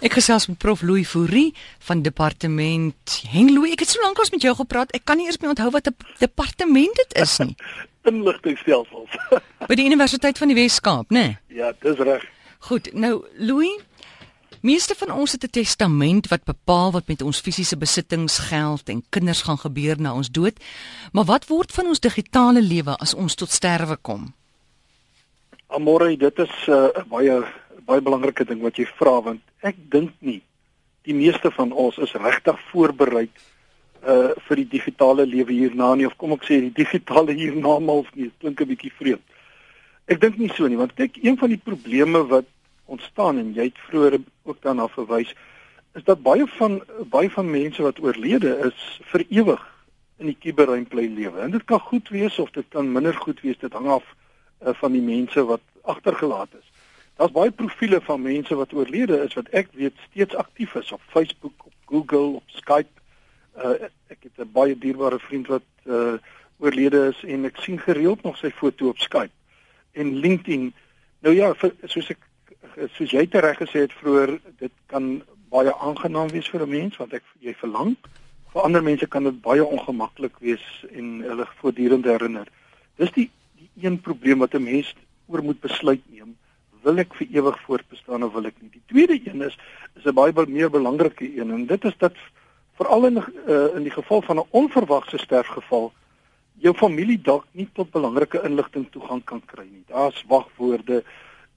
Ek gesels met Prof Louis Fourie van departement Hengelo. Ek het so lank as met jou gepraat. Ek kan nie eers meer onthou wat 'n departement dit is nie. Inligtingstelsels. By die Universiteit van die Wes-Kaap, né? Nee? Ja, dis reg. Goed. Nou, Louis, meeste van ons het 'n testament wat bepaal wat met ons fisiese besittings, geld en kinders gaan gebeur na ons dood. Maar wat word van ons digitale lewe as ons tot sterwe kom? Amore, dit is uh, 'n uh, baie baie belangrike ding wat jy vra want ek dink nie die meeste van ons is regtig voorberei uh vir die digitale lewe hierna nie of kom ek sê die digitale hiernamaals nie klink 'n bietjie vreemd. Ek dink nie so nie want kyk een van die probleme wat ontstaan en jy het vroeër ook daarna verwys is dat baie van baie van mense wat oorlede is vir ewig in die kuberruimte lewe. En dit kan goed wees of dit kan minder goed wees. Dit hang af uh, van die mense wat agtergelaat is. Daar's baie profile van mense wat oorlede is wat ek weet steeds aktief is op Facebook, op Google, op Skype. Uh ek het 'n baie dierbare vriend wat uh oorlede is en ek sien gereeld nog sy foto op Skype en LinkedIn. Nou ja, vir, soos ek soos jy tereg gesê het vroeër, dit kan baie aangenaam wees vir 'n mens want ek jy verlang. Vir ander mense kan dit baie ongemaklik wees en hulle voortdurend herinner. Dis die die een probleem wat 'n mens oor moet besluit neem wil ek vir ewig voortbestaan of wil ek nie. Die tweede een is is 'n baie meer belangrike een en dit is dat veral in uh, in die geval van 'n onverwagse sterfgeval jou familie dalk nie tot belangrike inligting toegang kan kry nie. Daar's wagwoorde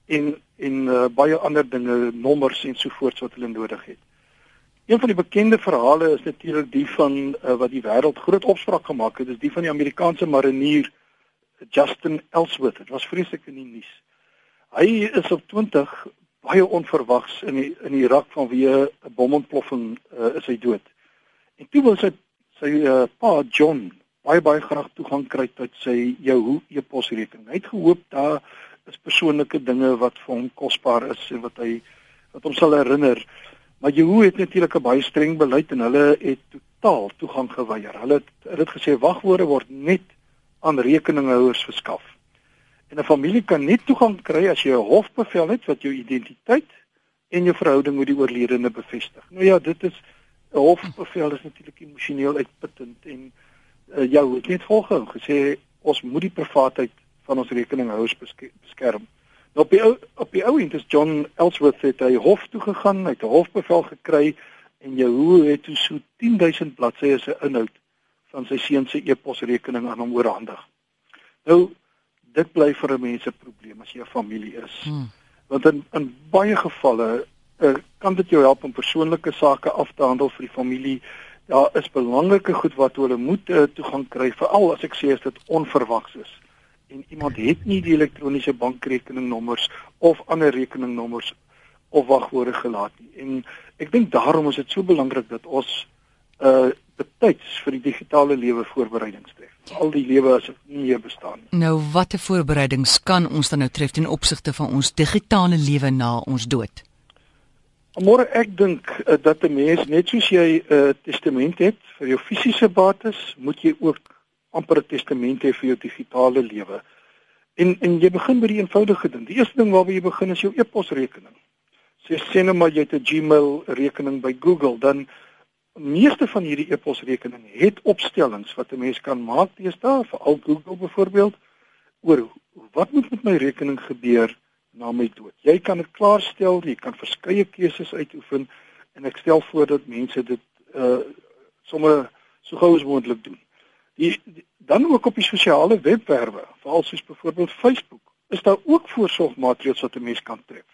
en en uh, baie ander dinge, nommers en so voort wat hulle nodig het. Een van die bekende verhale is natuurlik die van uh, wat die wêreld groot opspraak gemaak het, dis die van die Amerikaanse marinier Justin Ellsworth. Dit was vreeslik in die nuus. Hy is op 20 baie onverwags in die, in Irak vanweë 'n bomontploffing uh, is hy dood. En toe wil sy sy uh, pa John baie baie graag toegang kry tot sy Yahoo e-posrekening. Hy het gehoop daar is persoonlike dinge wat vir hom kosbaar is en wat hy wat hom sal herinner. Maar Yahoo het natuurlik 'n baie streng beleid en hulle het totaal toegang geweier. Hulle het hulle het gesê wagwoorde word net aan rekeninghouers verskaf. En 'n familie kan net toegang kry as jy 'n hofbevel het wat jou identiteit en jou verhouding met die oorledene bevestig. Nou ja, dit is 'n hofbevel is natuurlik emosioneel uitputtend en uh, jou het net volgehou gesê ons moet die privaatheid van ons rekeninghouers beskerm. Nou op die ou op die ou end is John Ellsworth het hy hof toe gegaan, hy het 'n hofbevel gekry en Jehu het toe so 10000 bladsye se inhoud van sy seun se e-posrekening aan hom oorhandig. Nou dit bly vir 'n mens 'n probleem as jy 'n familie is. Hmm. Want in in baie gevalle uh, kan dit jou help om persoonlike sake af te handel vir die familie. Daar is belangrike goed wat hulle moet uh, toegang kry, veral as ek sê as dit onverwags is. En iemand het nie die elektroniese bankrekeningnommers of ander rekeningnommers of wagwoorde gelaat nie. En ek dink daarom is dit so belangrik dat ons uh betyds vir die digitale lewe voorbereidings tref. Al die lewe as dit nie meer bestaan nie. Nou watter voorbereidings kan ons dan nou tref ten opsigte van ons digitale lewe na ons dood? Môre ek dink uh, dat 'n mens net soos jy 'n uh, testament het vir jou fisiese bates, moet jy ook amper 'n testament hê vir jou digitale lewe. En en jy begin by die eenvoudige ding. Die eerste ding waarby jy begin is jou e-posrekening. Sê sê nou maar jy het 'n Gmail rekening by Google, dan meeste van hierdie e-posrekeninge het opstellings wat 'n mens kan maak teenoor vir al Google byvoorbeeld oor wat moet met my rekening gebeur na my dood. Jy kan dit klaarstel, jy kan verskeie keuses uitoefen en ek stel voor dat mense dit uh sommer so gou as moontlik doen. Die, die dan ook op die sosiale webwerwe, veral soos byvoorbeeld Facebook, is daar ook voorsorgmaatreëls wat 'n mens kan tref.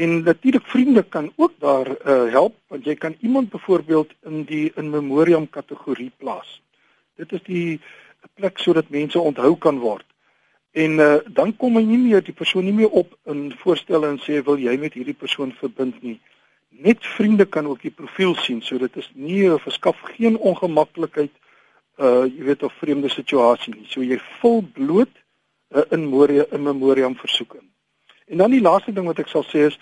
En natuurlik vriende kan ook daar uh, help want jy kan iemand byvoorbeeld in die in memoriam kategorie plaas. Dit is die plek sodat mense onthou kan word. En uh, dan kom jy nie meer die persoon nie meer op in voorstelle en sê wil jy met hierdie persoon verbind nie. Net vriende kan ook die profiel sien so dit is nie verskaf geen ongemaklikheid uh jy weet of vreemde situasie nie. So jy vul bloot uh, in memoriam in memoriam versoek in. En dan die laaste ding wat ek sal sê is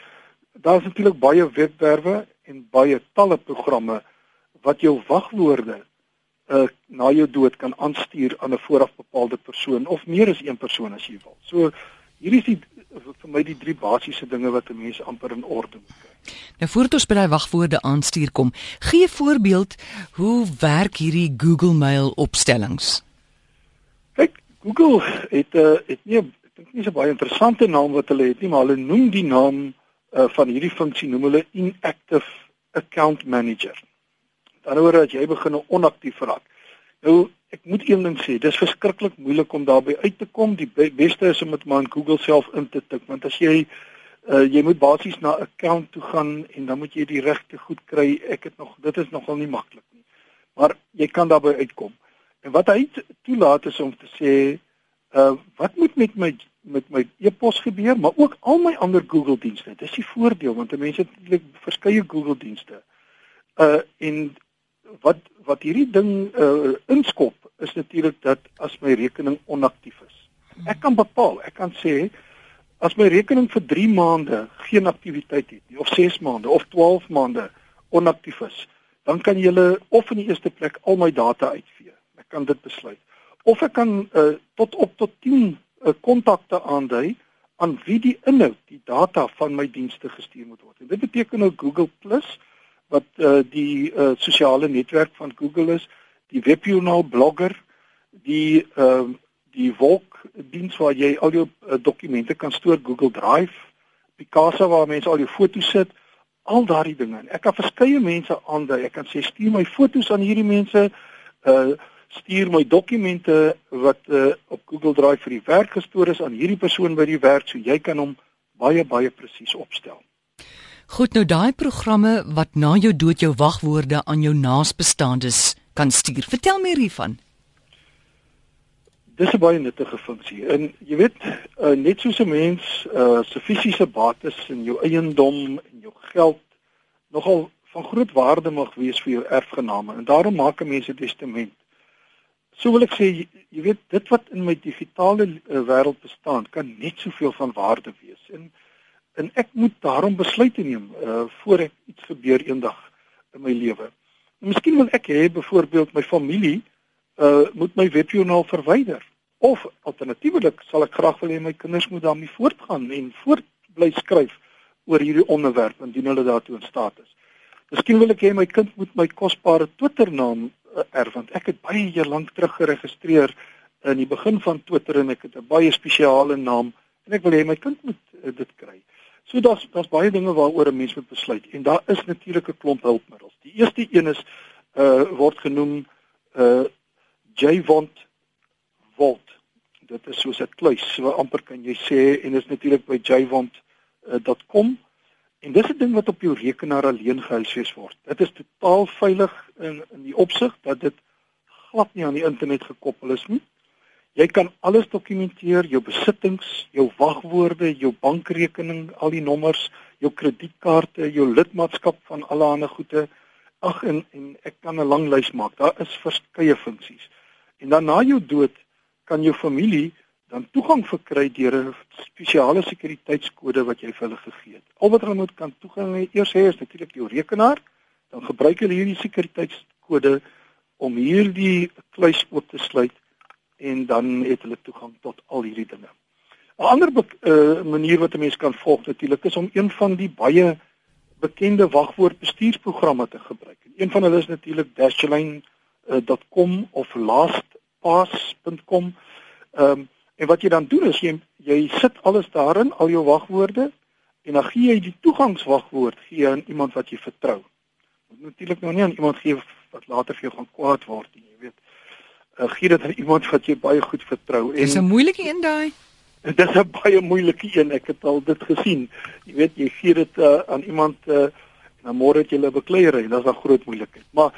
daar's natuurlik baie webwerwe en baie talle programme wat jou wagwoorde uh na jou dood kan aanstuur aan 'n vooraf bepaalde persoon of meer as een persoon as jy wil. So hierdie is die vir my die drie basiese dinge wat 'n mens amper in orde moet kry. Nou voordat ons by daai wagwoorde aanstuur kom, gee 'n voorbeeld hoe werk hierdie Google Mail opstellings? Kyk, Google het 'n uh, het nie dink nie so baie interessante naam wat hulle het nie, maar hulle noem die naam uh, van hierdie funksie noem hulle inactive account manager. Aan die ander word as jy begin onaktief raak. Nou ek moet een ding sê, dis verskriklik moeilik om daarby uit te kom. Die be beste is om dit maar in Google self in te tik, want as jy uh, jy moet basies na 'n account toe gaan en dan moet jy die regte goed kry. Ek het nog dit is nogal nie maklik nie. Maar jy kan daarby uitkom. En wat hy toelaat is om te sê, uh wat moet met my met my e-pos gebeur, maar ook al my ander Google dienste. Dis die voordeel want mense het eintlik verskeie Google dienste. Uh en wat wat hierdie ding uh inskop is natuurlik dat as my rekening onaktief is. Ek kan bepaal, ek kan sê as my rekening vir 3 maande geen aktiwiteit het nie of 6 maande of 12 maande onaktief is, dan kan jy of in die eerste plek al my data uitvee. Ek kan dit besluit. Of ek kan uh, tot op tot 10 uh, kontakte aandui aan wie die inhoud, die data van my dienste gestuur moet word. En dit beteken nou Google Plus wat uh, die uh, sosiale netwerk van Google is, die webjoernaal blogger, die ehm uh, die wolk diens waar jy al jou uh, dokumente kan stoor Google Drive, Picasa waar mense al jou foto's sit, al daardie dinge. Ek kan verskeie mense aandui. Ek kan sê stuur my foto's aan hierdie mense, uh stuur my dokumente wat uh, op Google Drive vir die werk gestoor is aan hierdie persoon by die werk, so jy kan hom baie baie presies opstel. Goed, nou daai programme wat na jou dood jou wagwoorde aan jou naasbestaandes kan stuur. Vertel meer hiervan. Dis 'n baie nuttige funksie. En jy weet, uh, net soos 'n mens uh se fisiese bates en jou eiendom en jou geld nogal van groot waarde mag wees vir jou erfgename en daarom maak 'n mens 'n testament. So wil ek sê, jy, jy weet, dit wat in my digitale uh, wêreld bestaan, kan net soveel van waarde wees. En en ek moet daarom besluite neem uh voor ek iets gebeur eendag in my lewe. Miskien wil ek hê byvoorbeeld my familie uh moet my webjoernaal verwyder of alternatiefelik sal ek graag wil hê my kinders moet daarmee voortgaan en voort bly skryf oor hierdie onderwerp indien hulle daartoe in staat is. Miskien wil ek hê my kind moet my kosbare Twitter naam uh, erf want ek het baie jaar lank terug geregistreer in die begin van Twitter en ek het 'n baie spesiale naam en ek wil hê my kind moet uh, dit kry. So daar's daar's baie dinge waaroor 'n mens moet besluit en daar is natuurlik 'n klomp hulpmiddels. Die eerste een is uh word genoem uh Jvont Vault. Dit is soos 'n kluis, so amper kan jy sê en is natuurlik by jvont.com uh, en dis 'n ding wat op jou rekenaar alleen gehuisves word. Dit is totaal veilig in in die opsig dat dit glad nie aan die internet gekoppel is nie. Jy kan alles dokumenteer, jou besittings, jou wagwoorde, jou bankrekening, al die nommers, jou kredietkaarte, jou lidmaatskap van alle ander goede. Ag en en ek kan 'n lang lys maak. Daar is verskeie funksies. En dan na jou dood kan jou familie dan toegang verkry deur 'n spesiale sekuriteitskode wat jy vir hulle gegee het. Al wat hulle moet kan toegang hê eers hê is natuurlik jou rekenaar. Dan gebruik hulle hierdie sekuriteitskode om hierdie kluis oop te sluit en dan het hulle toegang tot al hierdie dinge. 'n Ander uh, manier wat 'n mens kan volg natuurlik is om een van die baie bekende wagwoordbestuursprogramme te gebruik. En een van hulle is natuurlik dashlane.com uh, of lastpass.com. Ehm um, en wat jy dan doen is jy jy sit alles daarin, al jou wagwoorde en dan gee jy die toegangswagwoord gee aan iemand wat jy vertrou. Moet natuurlik nou nie aan iemand gee wat later vir jou gaan kwaad word nie, jy weet uh, gee dit aan iemand wat jy baie goed vertrou en Dis 'n moeilike een daai. Dit is 'n baie moeilike een. Ek het al dit gesien. Jy weet, jy gee dit uh, aan iemand uh, en dan môre het jy 'n bekleierery. Dit is 'n groot moeilikheid. Maar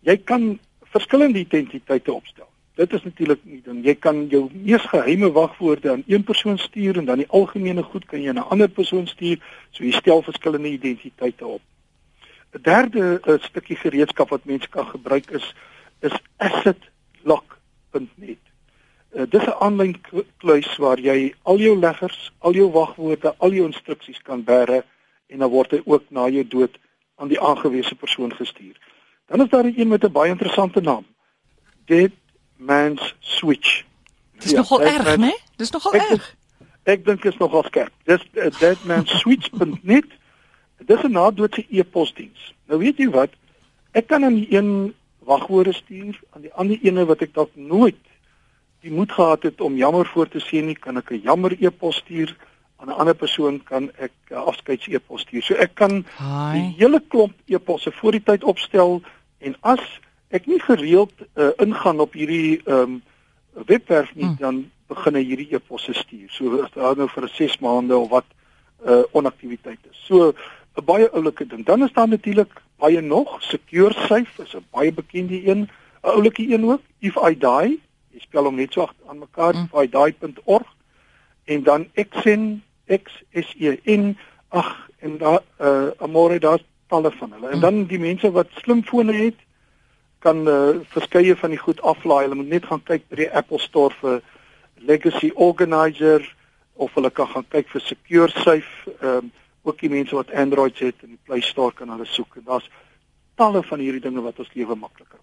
jy kan verskillende identiteite opstel. Dit is natuurlik nie ding. Jy kan jou mees geheime wagwoorde aan een persoon stuur en dan die algemene goed kan jy aan 'n ander persoon stuur. So jy stel verskillende identiteite op. 'n Derde uh, stukkie gereedskap wat mense kan gebruik is is asset lock.net. Uh, dis 'n aanlyn kluis waar jy al jou leggers, al jou wagwoorde, al jou instruksies kan bære en dan word hy ook na jou dood aan die aangewese persoon gestuur. Dan is daar 'n een met 'n baie interessante naam. Dead Man's Switch. Dis ja, nogal erg, né? Nee? Dis nogal erg. Ek dink is nogal skerp. Dis uh, deadmansweets.net. Dis 'n nadoodse e-posdiens. Nou weet jy wat? Ek kan aan die een wagwoorde stuur, aan die ander ene wat ek dalk nooit die moed gehad het om jammer voor te sê nie, kan ek 'n jammer e-pos stuur aan 'n ander persoon kan ek uh, afskeids e-pos stuur. So ek kan Hi. die hele klomp e-posse voor die tyd opstel en as ek nie gereeld uh, ingaan op hierdie ehm um, webwerf nie, Hmm. dan begin hy hierdie e-posse stuur. So as daar nou vir 6 maande of wat uh onaktiwiteit is. So 'n baie oulike ding. Dan is daar natuurlik baie nog. Secure Safe is 'n baie bekende een, 'n oulike een ook. If I die, jy spel hom net so aan mekaar, Mm. ifidie.org en dan Xen X S E N ag en daar uh amore daar's talle van hulle. En Mm. dan die mense wat slimfone het kan uh, verskeie van die goed aflaai. Hulle moet net gaan kyk by die Apple Store vir Legacy Organizer of hulle kan gaan kyk vir Secure Safe. Ehm um, ook die mense wat Androids het in die Play Store kan hulle soek. En daar's talle van hierdie dinge wat ons lewe makliker